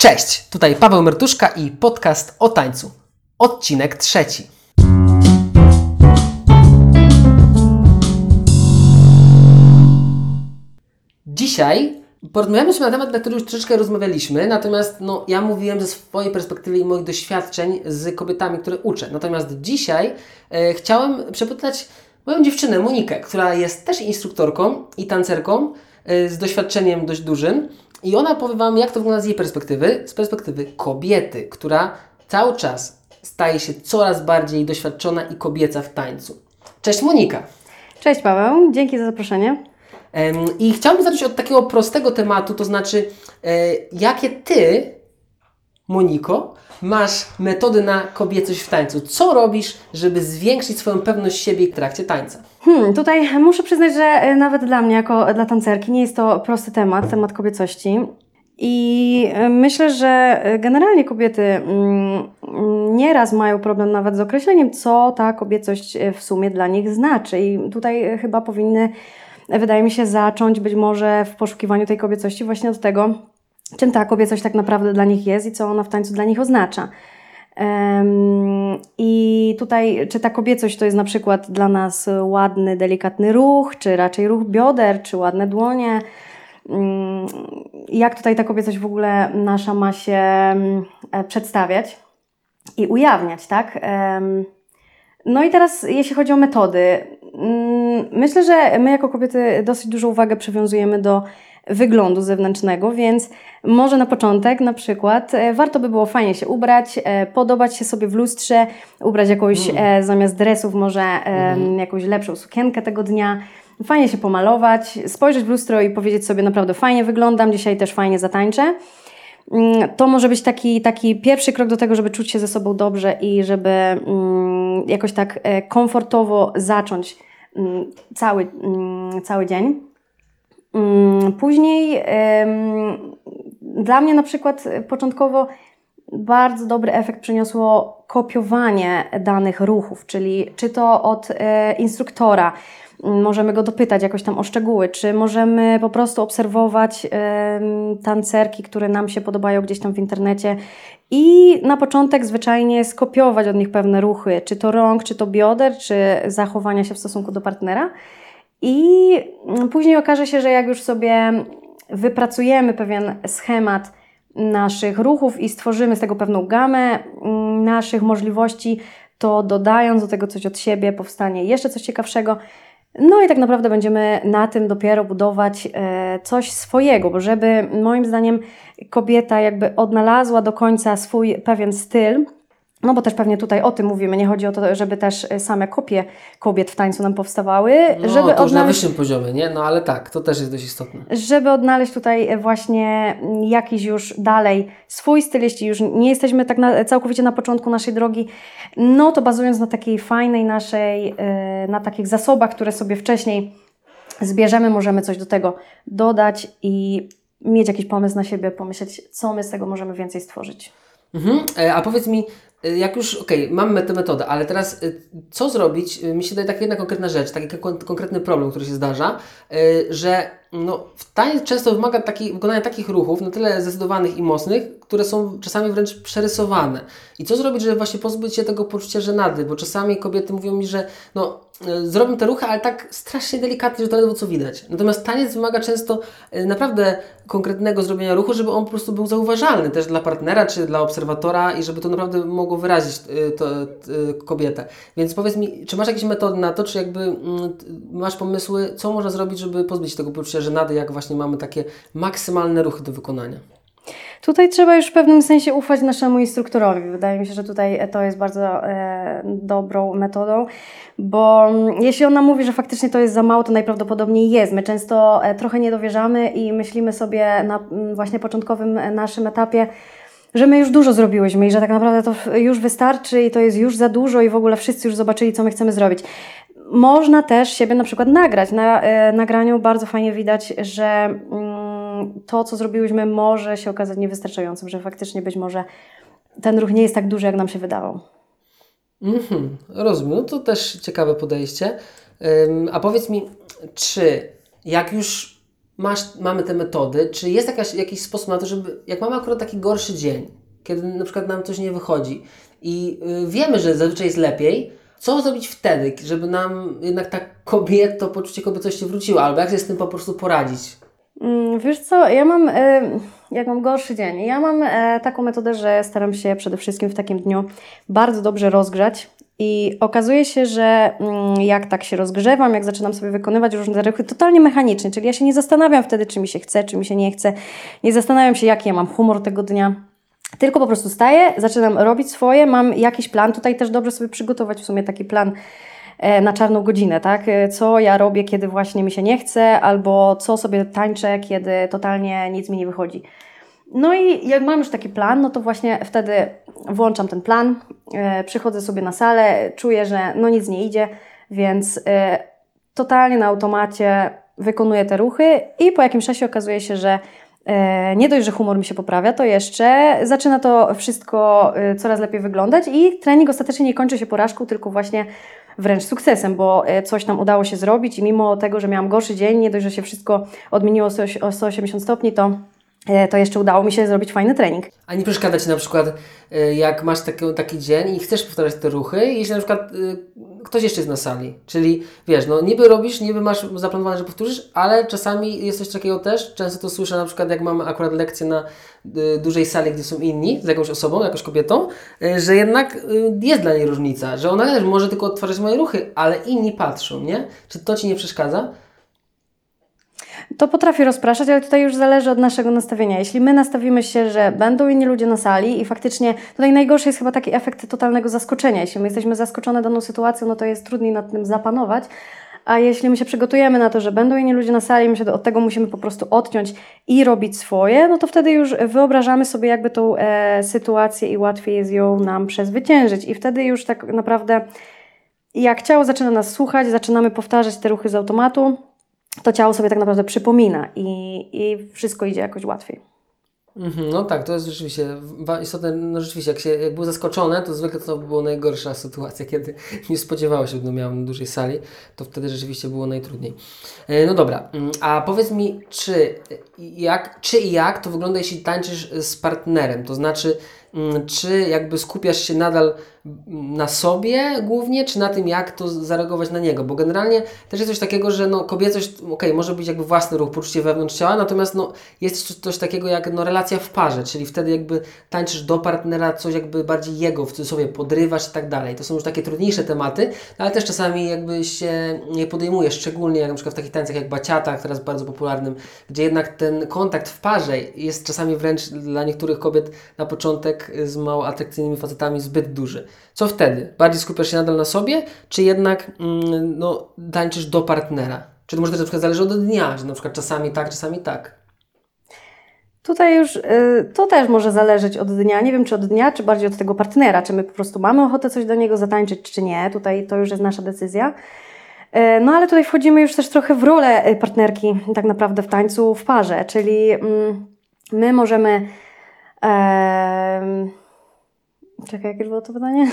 Cześć, tutaj Paweł Mertuszka i podcast o tańcu. Odcinek trzeci. Dzisiaj porozmawiamy sobie na temat, na który już troszeczkę rozmawialiśmy, natomiast no, ja mówiłem ze swojej perspektywy i moich doświadczeń z kobietami, które uczę. Natomiast dzisiaj e, chciałem przepytać moją dziewczynę Monikę, która jest też instruktorką i tancerką e, z doświadczeniem dość dużym. I ona powie Wam, jak to wygląda z jej perspektywy, z perspektywy kobiety, która cały czas staje się coraz bardziej doświadczona i kobieca w tańcu. Cześć Monika! Cześć Paweł, dzięki za zaproszenie. I chciałbym zacząć od takiego prostego tematu, to znaczy, e, jakie Ty, Moniko, masz metody na kobiecość w tańcu? Co robisz, żeby zwiększyć swoją pewność siebie w trakcie tańca? Hmm, tutaj muszę przyznać, że e, nawet dla mnie, jako dla tancerki, nie jest to prosty temat, temat kobiecości. I e, myślę, że e, generalnie kobiety mm, nieraz mają problem nawet z określeniem, co ta kobiecość e, w sumie dla nich znaczy. I tutaj e, chyba powinny, e, wydaje mi się, zacząć być może w poszukiwaniu tej kobiecości właśnie od tego, czym ta kobiecość tak naprawdę dla nich jest i co ona w tańcu dla nich oznacza. I tutaj, czy ta kobiecość to jest na przykład dla nas ładny, delikatny ruch, czy raczej ruch bioder, czy ładne dłonie. Mm, Jak tutaj ta kobiecość w ogóle nasza ma się mm, e, przedstawiać i ujawniać, tak? No i teraz, jeśli chodzi o metody, mm, myślę, że my jako kobiety dosyć dużą uwagę przywiązujemy do wyglądu zewnętrznego, więc może na początek na przykład e, warto by było fajnie się ubrać, e, podobać się sobie w lustrze, ubrać jakąś e, zamiast dresów może e, jakąś lepszą sukienkę tego dnia, fajnie się pomalować, spojrzeć w lustro i powiedzieć sobie naprawdę fajnie wyglądam, dzisiaj też fajnie zatańczę. Mm, To może być taki, taki pierwszy krok do tego, żeby czuć się ze sobą dobrze i żeby mm, jakoś tak komfortowo zacząć mm, cały, mm, cały dzień. Mm, Później dla mnie na przykład początkowo bardzo dobry efekt przyniosło kopiowanie danych ruchów, czyli czy to od e, instruktora, m, możemy go dopytać jakoś tam o szczegóły, czy możemy po prostu obserwować tancerki, które nam się podobają gdzieś tam w internecie i na początek zwyczajnie skopiować od nich pewne ruchy, czy to rąk, czy to bioder, czy zachowania się w stosunku do partnera. I mm, później okaże się, że jak już sobie wypracujemy pewien schemat naszych ruchów i stworzymy z tego pewną gamę mm, naszych możliwości, to dodając do tego coś od siebie, powstanie jeszcze coś ciekawszego. No i tak naprawdę będziemy na tym dopiero budować e, coś swojego, bo żeby moim zdaniem kobieta jakby odnalazła do końca swój pewien styl, no bo też pewnie tutaj o tym mówimy, nie chodzi o to, żeby też e, same kopie kobiet w tańcu nam powstawały, No, żeby to już na odnaleźć wyższym poziomie, nie? No ale tak, to też jest dość istotne. żeby odnaleźć tutaj właśnie jakiś już dalej swój styl, jeśli już nie jesteśmy tak na, całkowicie na początku naszej drogi, no to bazując na takiej fajnej naszej, e, na takich zasobach, które sobie wcześniej zbierzemy, możemy coś do tego dodać i mieć jakiś pomysł na siebie, pomyśleć, co my z tego możemy więcej stworzyć. Mhm. E, A powiedz mi, jak już, okej, mamy tę metodę, ale teraz e, co zrobić? E, Mi się daje taka jedna konkretna rzecz, taki kon- konkretny problem, który się zdarza, że no, tańc często wymaga taki, wykonania takich ruchów, na tyle zdecydowanych i mocnych, które są czasami wręcz przerysowane. I co zrobić, żeby właśnie pozbyć się tego poczucia żenady? Bo czasami kobiety mówią mi, że no, e, zrobię te ruchy, ale tak strasznie delikatnie, że to ledwo co widać. Natomiast taniec wymaga często e, naprawdę konkretnego zrobienia ruchu, żeby on po prostu był zauważalny też dla partnera czy dla obserwatora i żeby to naprawdę mogło wyrazić e, to, kobietę. Więc powiedz mi, czy masz jakieś metody na to, czy jakby mm, masz pomysły, co można zrobić, żeby pozbyć się tego poczucia żenady, jak właśnie mamy takie maksymalne ruchy do wykonania? Tutaj trzeba już w pewnym sensie ufać naszemu instruktorowi. Wydaje mi się, że tutaj to jest bardzo e, dobrą metodą, bo mm, jeśli ona mówi, że faktycznie to jest za mało, to najprawdopodobniej jest. My często e, trochę nie dowierzamy i myślimy sobie na mm, właśnie początkowym e, naszym etapie, że my już dużo zrobiłyśmy i że tak naprawdę to już wystarczy i to jest już za dużo i w ogóle wszyscy już zobaczyli, co my chcemy zrobić. Można też siebie na przykład nagrać. Na e, nagraniu bardzo fajnie widać, że mm, to, co zrobiłyśmy, może się okazać niewystarczającym, że faktycznie być może ten ruch nie jest tak duży, jak nam się wydawał. Mhm, rozumiem. No to też ciekawe podejście. A powiedz mi, czy jak już masz, mamy te metody, czy jest jakaś, jakiś sposób na to, żeby, jak mamy akurat taki gorszy dzień, kiedy na przykład nam coś nie wychodzi i y, wiemy, że zazwyczaj jest lepiej, co zrobić wtedy, żeby nam jednak ta kobieta, to poczucie kobiecości wróciło, albo jak sobie z tym po prostu poradzić? Mm, Wiesz co, ja mam, e, jak mam gorszy dzień, ja mam e, taką metodę, że staram się przede wszystkim w takim dniu bardzo dobrze rozgrzać i okazuje się, że mm, jak tak się rozgrzewam, jak zaczynam sobie wykonywać różne ruchy totalnie mechanicznie, czyli ja się nie zastanawiam wtedy, czy mi się chce, czy mi się nie chce, nie zastanawiam się, jaki ja mam humor tego dnia. Tylko po prostu staję, zaczynam robić swoje, mam jakiś plan. Tutaj też dobrze sobie przygotować w sumie taki plan e, na czarną godzinę, tak? E, Co ja robię, kiedy właśnie mi się nie chce, albo co sobie tańczę, kiedy totalnie nic mi nie wychodzi. No i jak mam już taki plan, no to właśnie wtedy włączam ten plan, e, przychodzę sobie na salę, czuję, że no nic nie idzie, więc totalnie na automacie wykonuję te ruchy i po jakimś czasie okazuje się, że nie dość, że humor mi się poprawia, to jeszcze zaczyna to wszystko e, coraz lepiej wyglądać i trening ostatecznie nie kończy się porażką, tylko właśnie wręcz sukcesem, bo e, coś nam udało się zrobić i mimo tego, że miałam gorszy dzień, nie dość, że się wszystko odmieniło o sto- o 180 stopni, to, e, to jeszcze udało mi się zrobić fajny trening. A nie przeszkadza Ci na przykład, y, jak masz taki, taki dzień i chcesz powtarzać te ruchy, i jeśli na przykład y, ktoś jeszcze jest na sali, czyli wiesz, no niby robisz, niby masz zaplanowane, że powtórzysz, ale czasami jest coś takiego też, często to słyszę na przykład jak mam akurat lekcję na dużej sali, gdzie są inni, z jakąś osobą, jakąś kobietą, że jednak jest dla niej różnica, że ona też może tylko odtwarzać moje ruchy, ale inni patrzą, nie? Czy to Ci nie przeszkadza? To potrafi rozpraszać, ale tutaj już zależy od naszego nastawienia. Jeśli my nastawimy się, że będą inni ludzie na sali i faktycznie tutaj najgorszy jest chyba taki efekt totalnego zaskoczenia. Jeśli my jesteśmy zaskoczone daną sytuacją, no to jest trudniej nad tym zapanować. A jeśli my się przygotujemy na to, że będą inni ludzie na sali, my się od tego musimy po prostu odciąć i robić swoje, no to wtedy już wyobrażamy sobie jakby tą e, sytuację i łatwiej jest ją nam przezwyciężyć. I wtedy już tak naprawdę jak ciało zaczyna nas słuchać, zaczynamy powtarzać te ruchy z automatu, to ciało sobie tak naprawdę przypomina i, i wszystko idzie jakoś łatwiej. Mhm, no tak, to jest rzeczywiście istotne. No rzeczywiście, jak się jak był zaskoczony, to zwykle to była najgorsza sytuacja, kiedy nie spodziewało się, że miałem dużej sali, to wtedy rzeczywiście było najtrudniej. E, No dobra, mm, a powiedz mi, czy, jak, czy i jak to wygląda, jeśli tańczysz z partnerem? To znaczy, czy jakby skupiasz się nadal mm, na sobie głównie, czy na tym, jak to zareagować na niego? Bo generalnie też jest coś takiego, że no, kobiecość, okej, może być jakby własny ruch, poczucie wewnątrz ciała, natomiast no, jest coś, takiego jak no, relacja w parze, czyli wtedy jakby tańczysz do partnera, coś jakby bardziej jego, w cudzysłowie podrywasz i tak dalej. To są już takie trudniejsze tematy, ale też czasami jakby się nie podejmuje, szczególnie jak na przykład w takich tańcach jak baciata, teraz bardzo popularnym, gdzie jednak ten kontakt w parze jest czasami wręcz dla niektórych kobiet na początek z mało atrakcyjnymi facetami zbyt duży. Co wtedy? Bardziej skupiasz się nadal na sobie, czy jednak mm, no, tańczysz do partnera? Czy to może też na przykład zależy od dnia, że na przykład czasami tak, czasami tak? Tutaj już y, to też może zależeć od dnia. Nie wiem, czy od dnia, czy bardziej od tego partnera. Czy my po prostu mamy ochotę coś do niego zatańczyć, czy nie. Tutaj to już jest nasza decyzja. Y, No ale tutaj wchodzimy już też trochę w rolę y, partnerki, tak naprawdę w tańcu w parze, czyli mm, my możemy. Em, Czekaj, jakie było to pytanie?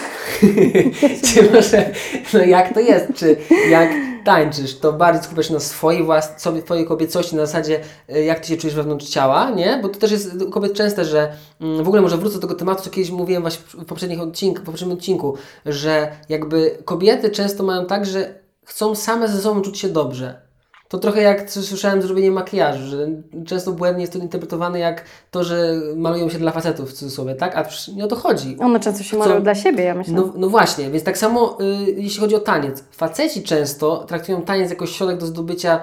czy może, no jak to jest? Czy jak tańczysz, to bardziej skupiasz się na swojej własnej, sobie, twojej kobiecości, na zasadzie y, jak Ty się czujesz wewnątrz ciała, nie? Bo to też jest u kobiet częste, że mm, w ogóle może wrócę do tego tematu, co kiedyś mówiłem właśnie w poprzednich odcinku, w poprzednim odcinku, że jakby kobiety często mają tak, że chcą same ze sobą czuć się dobrze. To trochę jak słyszałem zrobienie makijażu, że często błędnie jest to interpretowane jak to, że malują się dla facetów w cudzysłowie, tak? A przecież nie o to chodzi. One często się malują dla siebie, ja myślę. No, no właśnie, więc tak samo y, jeśli chodzi o taniec. Faceci często traktują taniec jako środek do zdobycia,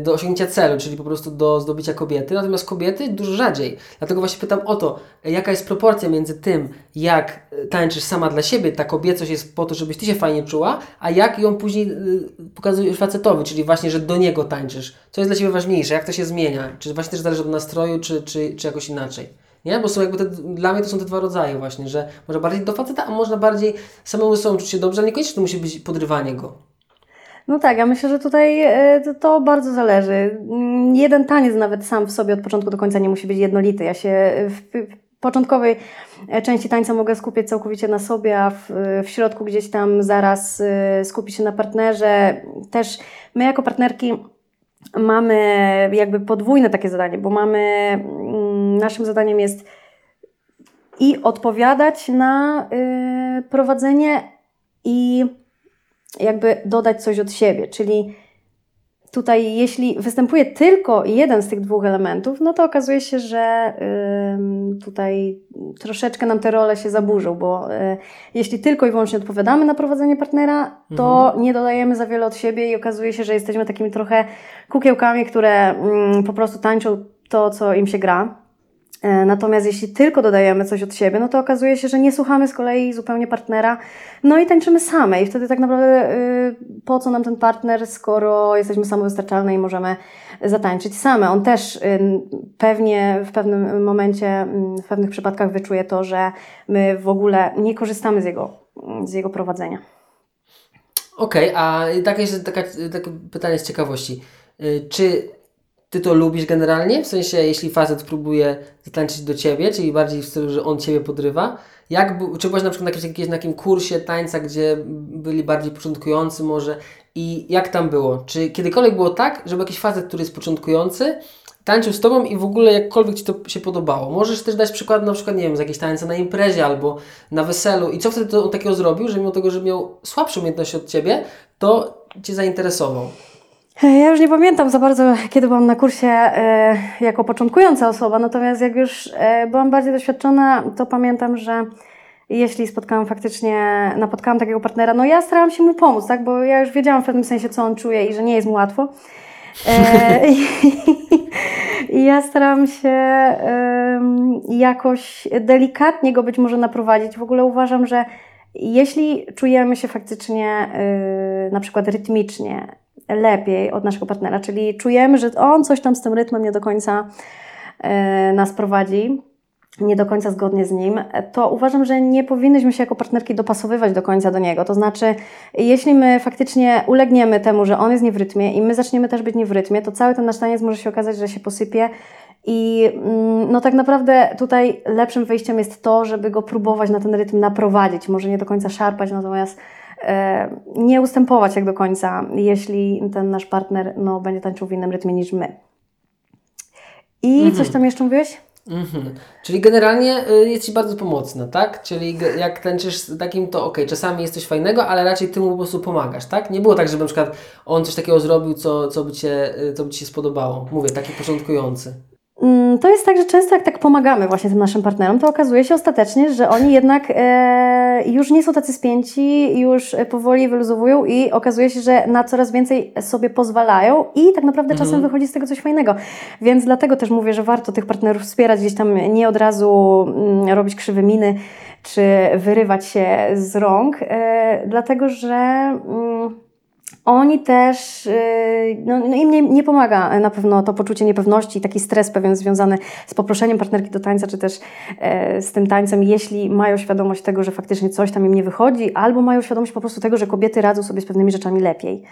do osiągnięcia celu, czyli po prostu do zdobycia kobiety, natomiast kobiety dużo rzadziej. Dlatego właśnie pytam o to, y, jaka jest proporcja między tym, jak y, tańczysz sama dla siebie, ta kobiecość jest po to, żebyś ty się fajnie czuła, a jak ją później y, pokazujesz facetowi, czyli właśnie, że do niego tańczysz. Co jest dla Ciebie ważniejsze, jak to się zmienia? Czy właśnie też zależy od nastroju, czy, czy, czy jakoś inaczej? Nie? Bo są jakby te, dla mnie to są te dwa rodzaje właśnie, że może bardziej do faceta, a można bardziej samemu sobą czuć się dobrze, ale niekoniecznie to musi być podrywanie go. No tak, ja myślę, że tutaj e, to, bardzo zależy. Jeden taniec nawet sam w sobie od początku do końca nie musi być jednolity. Ja się w, w początkowej e, części tańca mogę skupić całkowicie na sobie, a w, w środku gdzieś tam zaraz e, skupić się na partnerze. Też my jako partnerki mamy jakby podwójne takie zadanie, bo mamy, mm, naszym zadaniem jest i odpowiadać na prowadzenie i jakby dodać coś od siebie, czyli tutaj jeśli występuje tylko jeden z tych dwóch elementów, no to okazuje się, że tutaj troszeczkę nam te role się zaburzą, bo y, jeśli tylko i wyłącznie odpowiadamy na prowadzenie partnera, to Mhm. nie dodajemy za wiele od siebie i okazuje się, że jesteśmy takimi trochę kukiełkami, które mm, po prostu tańczą to, co im się gra. E, Natomiast jeśli tylko dodajemy coś od siebie, no to okazuje się, że nie słuchamy z kolei zupełnie partnera, no i tańczymy same. I wtedy tak naprawdę y, po co nam ten partner, skoro jesteśmy samowystarczalne i możemy zatańczyć same. On też y, pewnie w pewnym momencie, y, w pewnych przypadkach wyczuje to, że my w ogóle nie korzystamy z jego, z jego prowadzenia. Okej, a takie, takie pytanie z ciekawości. Y, Czy ty to lubisz generalnie? W sensie, jeśli facet próbuje zatańczyć do ciebie, czyli bardziej w stylu, że on ciebie podrywa. Jak, czy byłeś na przykład na jakimś, takim kursie tańca, gdzie byli bardziej początkujący może i jak tam było? Czy kiedykolwiek było tak, żeby jakiś facet, który jest początkujący, tańczył z tobą i w ogóle jakkolwiek ci to się podobało? Możesz też dać przykład na przykład, nie wiem, z jakiejś tańca na imprezie albo na weselu i co wtedy on takiego zrobił, że mimo tego, że miał słabsze umiejętności od ciebie, to cię zainteresował? Ja już nie pamiętam za bardzo, kiedy byłam na kursie e, jako początkująca osoba, natomiast jak już e, byłam bardziej doświadczona, to pamiętam, że jeśli spotkałam faktycznie, napotkałam takiego partnera, no ja starałam się mu pomóc, tak, bo ja już wiedziałam w pewnym sensie, co on czuje i że nie jest mu łatwo. E, i, I ja starałam się em, jakoś delikatnie go być może naprowadzić. W ogóle uważam, że jeśli czujemy się faktycznie y, na przykład rytmicznie lepiej od naszego partnera, czyli czujemy, że on coś tam z tym rytmem nie do końca y, nas prowadzi, nie do końca zgodnie z nim, to uważam, że nie powinnyśmy się jako partnerki dopasowywać do końca do niego. To znaczy, jeśli my faktycznie ulegniemy temu, że on jest nie w rytmie i my zaczniemy też być nie w rytmie, to cały ten nasz taniec może się okazać, że się posypie. I mm, no tak naprawdę tutaj lepszym wyjściem jest to, żeby go próbować na ten rytm naprowadzić, może nie do końca szarpać, natomiast e, nie ustępować jak do końca, jeśli ten nasz partner no, będzie tańczył w innym rytmie niż my. I coś tam jeszcze mówiłeś? Mhm. Czyli generalnie y, jest Ci bardzo pomocna, tak? Czyli jak tańczysz z takim, to okej, czasami jest coś fajnego, ale raczej Ty mu po prostu pomagasz, tak? Nie było tak, żeby na przykład on coś takiego zrobił, co, co, by, cię, y, co by Ci się spodobało. Mówię, taki początkujący. Mm, To jest tak, że często jak tak pomagamy właśnie tym naszym partnerom, to okazuje się ostatecznie, że oni jednak e, już nie są tacy spięci, już powoli wyluzowują i okazuje się, że na coraz więcej sobie pozwalają i tak naprawdę czasem wychodzi z tego coś fajnego. Więc dlatego też mówię, że warto tych partnerów wspierać, gdzieś tam nie od razu mm, robić krzywe miny czy wyrywać się z rąk, e, dlatego że... Oni też, yy, no, no im nie, nie pomaga na pewno to poczucie niepewności taki stres pewien związany z poproszeniem partnerki do tańca, czy też e, z tym tańcem, jeśli mają świadomość tego, że faktycznie coś tam im nie wychodzi, albo mają świadomość po prostu tego, że kobiety radzą sobie z pewnymi rzeczami lepiej.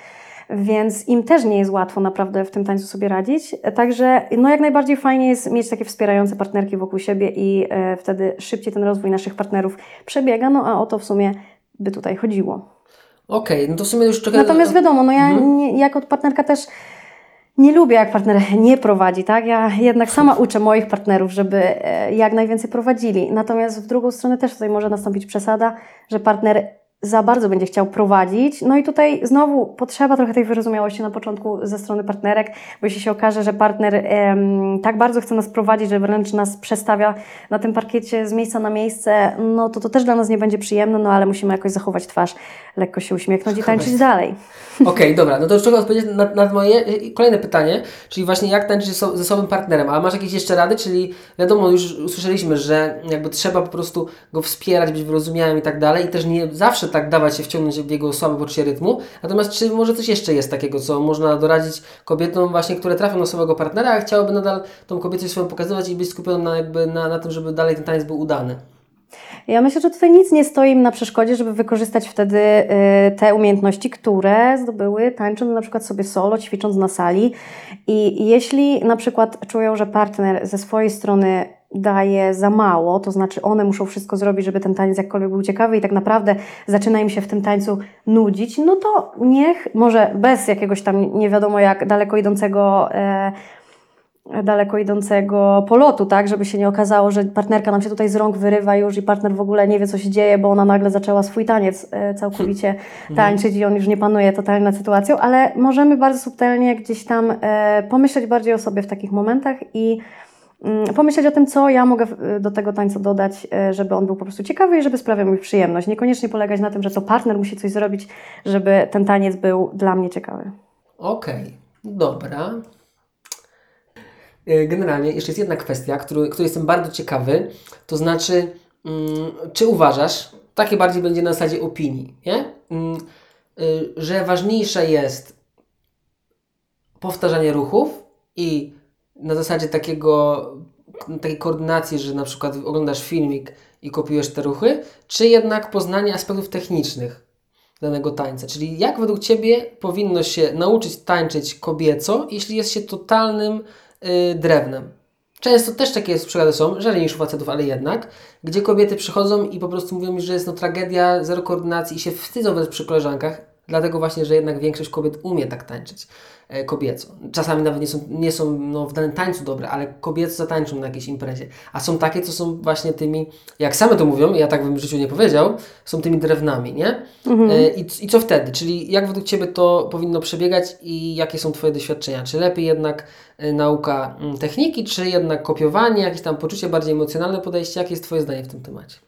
Więc im też nie jest łatwo naprawdę w tym tańcu sobie radzić. Także no jak najbardziej fajnie jest mieć takie wspierające partnerki wokół siebie i e, wtedy szybciej ten rozwój naszych partnerów przebiega, no a o to w sumie by tutaj chodziło. Okej, no to w sumie już trochę... Natomiast wiadomo, no ja nie, jako partnerka też nie lubię, jak partner nie prowadzi, tak? Ja jednak sama uczę moich partnerów, żeby e, jak najwięcej prowadzili. Natomiast w drugą stronę też tutaj może nastąpić przesada, że partner za bardzo będzie chciał prowadzić. No i tutaj znowu potrzeba trochę tej wyrozumiałości na początku ze strony partnerek, bo jeśli się okaże, że partner em, tak bardzo chce nas prowadzić, że wręcz nas przestawia na tym parkiecie z miejsca na miejsce, no to to też dla nas nie będzie przyjemne, no ale musimy jakoś zachować twarz, lekko się uśmiechnąć i tańczyć dalej. Okej, dobra, no to już trochę odpowiedzieć na, na moje y, kolejne pytanie, czyli właśnie jak tańczyć so- ze sobą partnerem, ale masz jakieś jeszcze rady, czyli wiadomo, już usłyszeliśmy, że jakby trzeba po prostu go wspierać, być wyrozumiałym i tak dalej i też nie zawsze tak dawać się wciągnąć w jego słabe poczucie rytmu, natomiast czy może coś jeszcze jest takiego, co można doradzić kobietom właśnie, które trafią na swojego partnera, a chciałyby nadal tą kobiecość swoją pokazywać i być skupioną na, jakby na, na tym, żeby dalej ten taniec był udany? Ja myślę, że tutaj nic nie stoi im na przeszkodzie, żeby wykorzystać wtedy y, te umiejętności, które zdobyły tańcząc na przykład sobie solo, ćwicząc na sali. I jeśli na przykład czują, że partner ze swojej strony daje za mało, to znaczy one muszą wszystko zrobić, żeby ten taniec jakkolwiek był ciekawy i tak naprawdę zaczyna im się w tym tańcu nudzić, no to niech, może bez jakiegoś tam nie wiadomo jak daleko idącego e, daleko idącego polotu, tak, żeby się nie okazało, że partnerka nam się tutaj z rąk wyrywa już i partner w ogóle nie wie, co się dzieje, bo ona nagle zaczęła swój taniec e, całkowicie tańczyć i on już nie panuje totalnie nad sytuacją, ale możemy bardzo subtelnie gdzieś tam e, pomyśleć bardziej o sobie w takich momentach i pomyśleć o tym, co ja mogę w- do tego tańca dodać, e, żeby on był po prostu ciekawy i żeby sprawiał mi przyjemność. Niekoniecznie polegać na tym, że to partner musi coś zrobić, żeby ten taniec był dla mnie ciekawy. Okej, dobra. E, Generalnie jeszcze jest jedna kwestia, który, której jestem bardzo ciekawy, to znaczy, mm, czy uważasz, takie bardziej będzie na zasadzie opinii, nie? Mm, y, że ważniejsze jest powtarzanie ruchów i na zasadzie takiego, takiej koordynacji, że na przykład oglądasz filmik i kopiujesz te ruchy, czy jednak poznanie aspektów technicznych danego tańca. Czyli jak według Ciebie powinno się nauczyć tańczyć kobieco, jeśli jest się totalnym y, drewnem? Często też takie przykłady są, rzadziej niż u facetów, ale jednak, gdzie kobiety przychodzą i po prostu mówią mi, że jest no tragedia, zero koordynacji i się wstydzą wręcz przy koleżankach, dlatego właśnie, że jednak większość kobiet umie tak tańczyć e, kobieco. Czasami nawet nie są, nie są no, w danym tańcu dobre, ale kobieco zatańczą na jakiejś imprezie. A są takie, co są właśnie tymi, jak same to mówią, ja tak bym w życiu nie powiedział, są tymi drewnami, nie? E, I, I co wtedy? Czyli jak według Ciebie to powinno przebiegać i jakie są Twoje doświadczenia? Czy lepiej jednak e, nauka mm, techniki, czy jednak kopiowanie, jakieś tam poczucie, bardziej emocjonalne podejście? Jakie jest Twoje zdanie w tym temacie?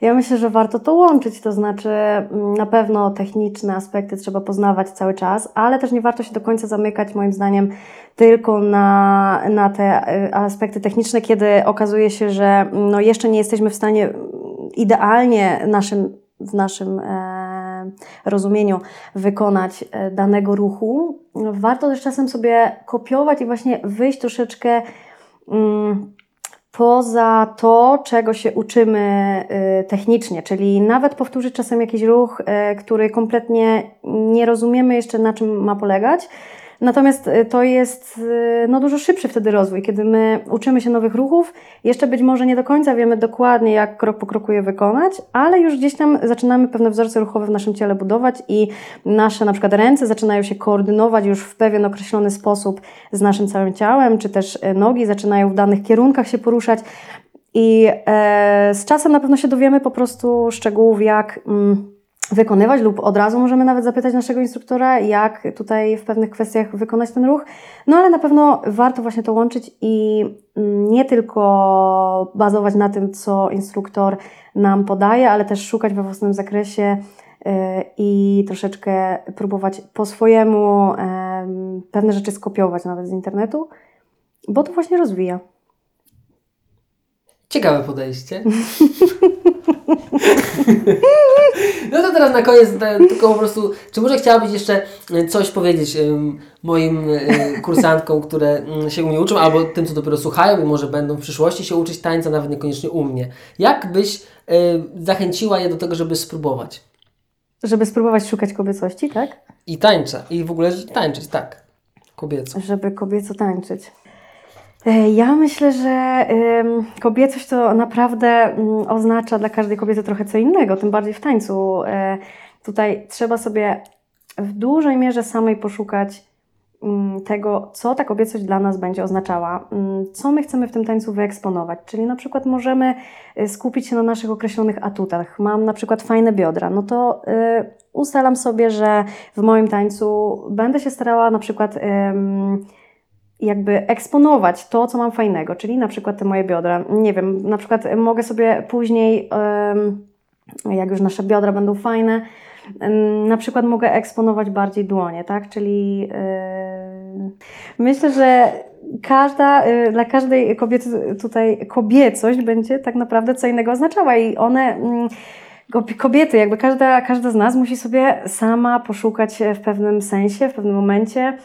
Ja myślę, że warto to łączyć, to znaczy mm, na pewno techniczne aspekty trzeba poznawać cały czas, ale też nie warto się do końca zamykać moim zdaniem tylko na, na te y, aspekty techniczne, kiedy okazuje się, że mm, no jeszcze nie jesteśmy w stanie mm, idealnie naszym, w naszym e, rozumieniu wykonać e, danego ruchu. Warto też czasem sobie kopiować i właśnie wyjść troszeczkę mm, poza to, czego się uczymy y, technicznie, czyli nawet powtórzyć czasem jakiś ruch, y, który kompletnie nie rozumiemy jeszcze na czym ma polegać. Natomiast y, to jest y, no, dużo szybszy wtedy rozwój, kiedy my uczymy się nowych ruchów. Jeszcze być może nie do końca wiemy dokładnie, jak krok po kroku je wykonać, ale już gdzieś tam zaczynamy pewne wzorce ruchowe w naszym ciele budować i nasze na przykład ręce zaczynają się koordynować już w pewien określony sposób z naszym całym ciałem, czy też e, nogi zaczynają w danych kierunkach się poruszać. I e, z czasem na pewno się dowiemy po prostu szczegółów, jak mm, wykonywać, lub od razu możemy nawet zapytać naszego instruktora, jak tutaj w pewnych kwestiach wykonać ten ruch. No ale na pewno warto właśnie to łączyć i nie tylko bazować na tym, co instruktor nam podaje, ale też szukać we własnym zakresie e, i troszeczkę próbować po swojemu em, pewne rzeczy skopiować nawet z internetu, bo to właśnie rozwija. Ciekawe podejście. no to teraz na koniec e, tylko po prostu, czy może chciałabyś jeszcze e, coś powiedzieć moim e, kursantkom, które mm, się u mnie uczą, albo tym, co dopiero słuchają i może będą w przyszłości się uczyć tańca, nawet niekoniecznie u mnie. Jak byś zachęciła je do tego, żeby spróbować? Żeby spróbować szukać kobiecości, tak? I tańca, i w ogóle tańczyć, tak. Kobieco. Żeby kobieco tańczyć. E, Ja myślę, że kobiecość to naprawdę mm, oznacza dla każdej kobiety trochę co innego, tym bardziej w tańcu. E, Tutaj trzeba sobie w dużej mierze samej poszukać mm, tego, co ta kobiecość dla nas będzie oznaczała, mm, co my chcemy w tym tańcu wyeksponować. Czyli na przykład możemy y, skupić się na naszych określonych atutach. Mam na przykład fajne biodra, no to ustalam sobie, że w moim tańcu będę się starała na przykład jakby eksponować to, co mam fajnego, czyli na przykład te moje biodra. Nie wiem, na przykład mogę sobie później, jak już nasze biodra będą fajne, na przykład mogę eksponować bardziej dłonie, tak? Czyli myślę, że każda, y, dla każdej kobiety tutaj kobiecość będzie tak naprawdę co innego oznaczała i one mm, Kob- Kobiety, jakby każda, każda z nas musi sobie sama poszukać w pewnym sensie, w pewnym momencie,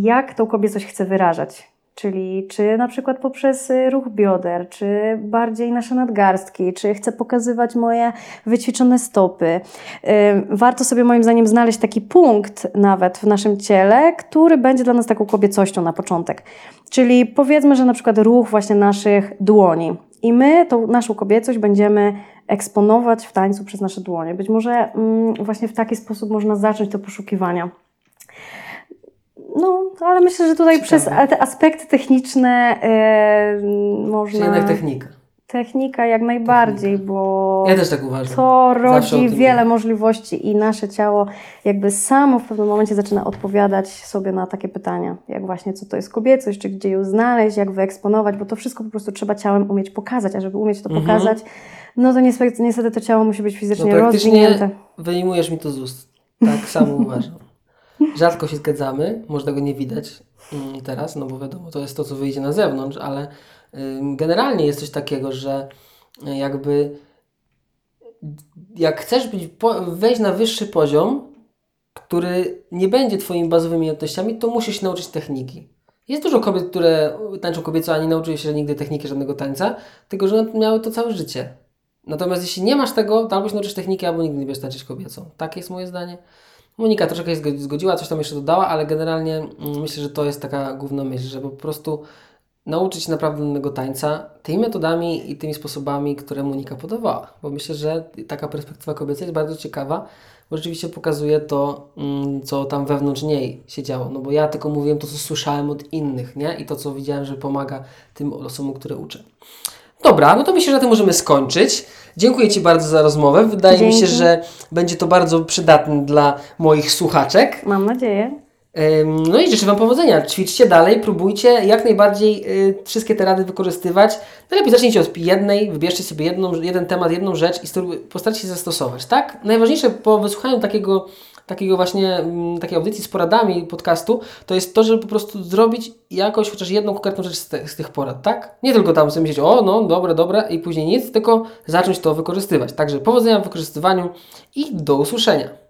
jak tą kobiecość chce wyrażać. Czyli czy na przykład poprzez y, ruch bioder, czy bardziej nasze nadgarstki, czy chcę pokazywać moje wyćwiczone stopy. Ym, Warto sobie moim zdaniem znaleźć taki punkt nawet w naszym ciele, który będzie dla nas taką kobiecością na początek. Czyli powiedzmy, że na przykład ruch właśnie naszych dłoni. I my tą naszą kobiecość będziemy eksponować w tańcu przez nasze dłonie. Być może mm, właśnie w taki sposób można zacząć te poszukiwania. No, ale myślę, że tutaj Ciekawe. przez te aspekty techniczne Czy można. jednak technika? Technika jak najbardziej, bo Ja też tak uważam. to rodzi wiele mówię. możliwości i nasze ciało jakby samo w pewnym momencie zaczyna odpowiadać sobie na takie pytania, jak właśnie co to jest kobiecość, czy gdzie ją znaleźć, jak wyeksponować, bo to wszystko po prostu trzeba ciałem umieć pokazać, a żeby umieć to Mhm. pokazać, no to niestety, niestety to ciało musi być fizycznie No rozwinięte. wyjmujesz mi to z ust. Tak samo uważam. Rzadko się zgadzamy, może tego nie widać mm, teraz, no bo wiadomo, to jest to, co wyjdzie na zewnątrz, ale generalnie jest coś takiego, że y, jakby jak chcesz być, wejść na wyższy poziom, który nie będzie Twoimi bazowymi umiejętnościami, to musisz się nauczyć techniki. Jest dużo kobiet, które tańczą kobieco, a nie nauczyły się nigdy techniki żadnego tańca, tylko że miały to całe życie. Natomiast jeśli nie masz tego, to albo się nauczysz techniki, albo nigdy nie będziesz tańczyć kobiecą. Tak jest moje zdanie. Monika troszeczkę się zgo- zgodziła, coś tam jeszcze dodała, ale generalnie mm, myślę, że to jest taka główna myśl, że po prostu nauczyć się naprawdę innego tańca tymi metodami i tymi sposobami, które Monika podawała. Bo myślę, że taka perspektywa kobieca jest bardzo ciekawa, bo rzeczywiście pokazuje to, mm, co tam wewnątrz niej się działo. No bo ja tylko mówiłem to, co słyszałem od innych, nie? I to, co widziałem, że pomaga tym osobom, które uczę. Dobra, no to myślę, że na tym możemy skończyć. Dziękuję Ci bardzo za rozmowę. Wydaje mi się, Dzięki. że będzie to bardzo przydatne dla moich słuchaczek. Mam nadzieję. No i życzę Wam powodzenia. Ćwiczcie dalej, próbujcie jak najbardziej y, wszystkie te rady wykorzystywać. Najlepiej zacznijcie od jednej, wybierzcie sobie jedną, jeden temat, jedną rzecz i postarajcie się zastosować, tak? Najważniejsze po wysłuchaniu takiego, takiego właśnie, mm, takiej audycji z poradami podcastu, to jest to, żeby po prostu zrobić jakoś chociaż jedną konkretną rzecz z, te, z tych porad, tak? Nie tylko tam sobie myśleć, o no, dobre, dobre i później nic, tylko zacząć to wykorzystywać. Także powodzenia w wykorzystywaniu i do usłyszenia.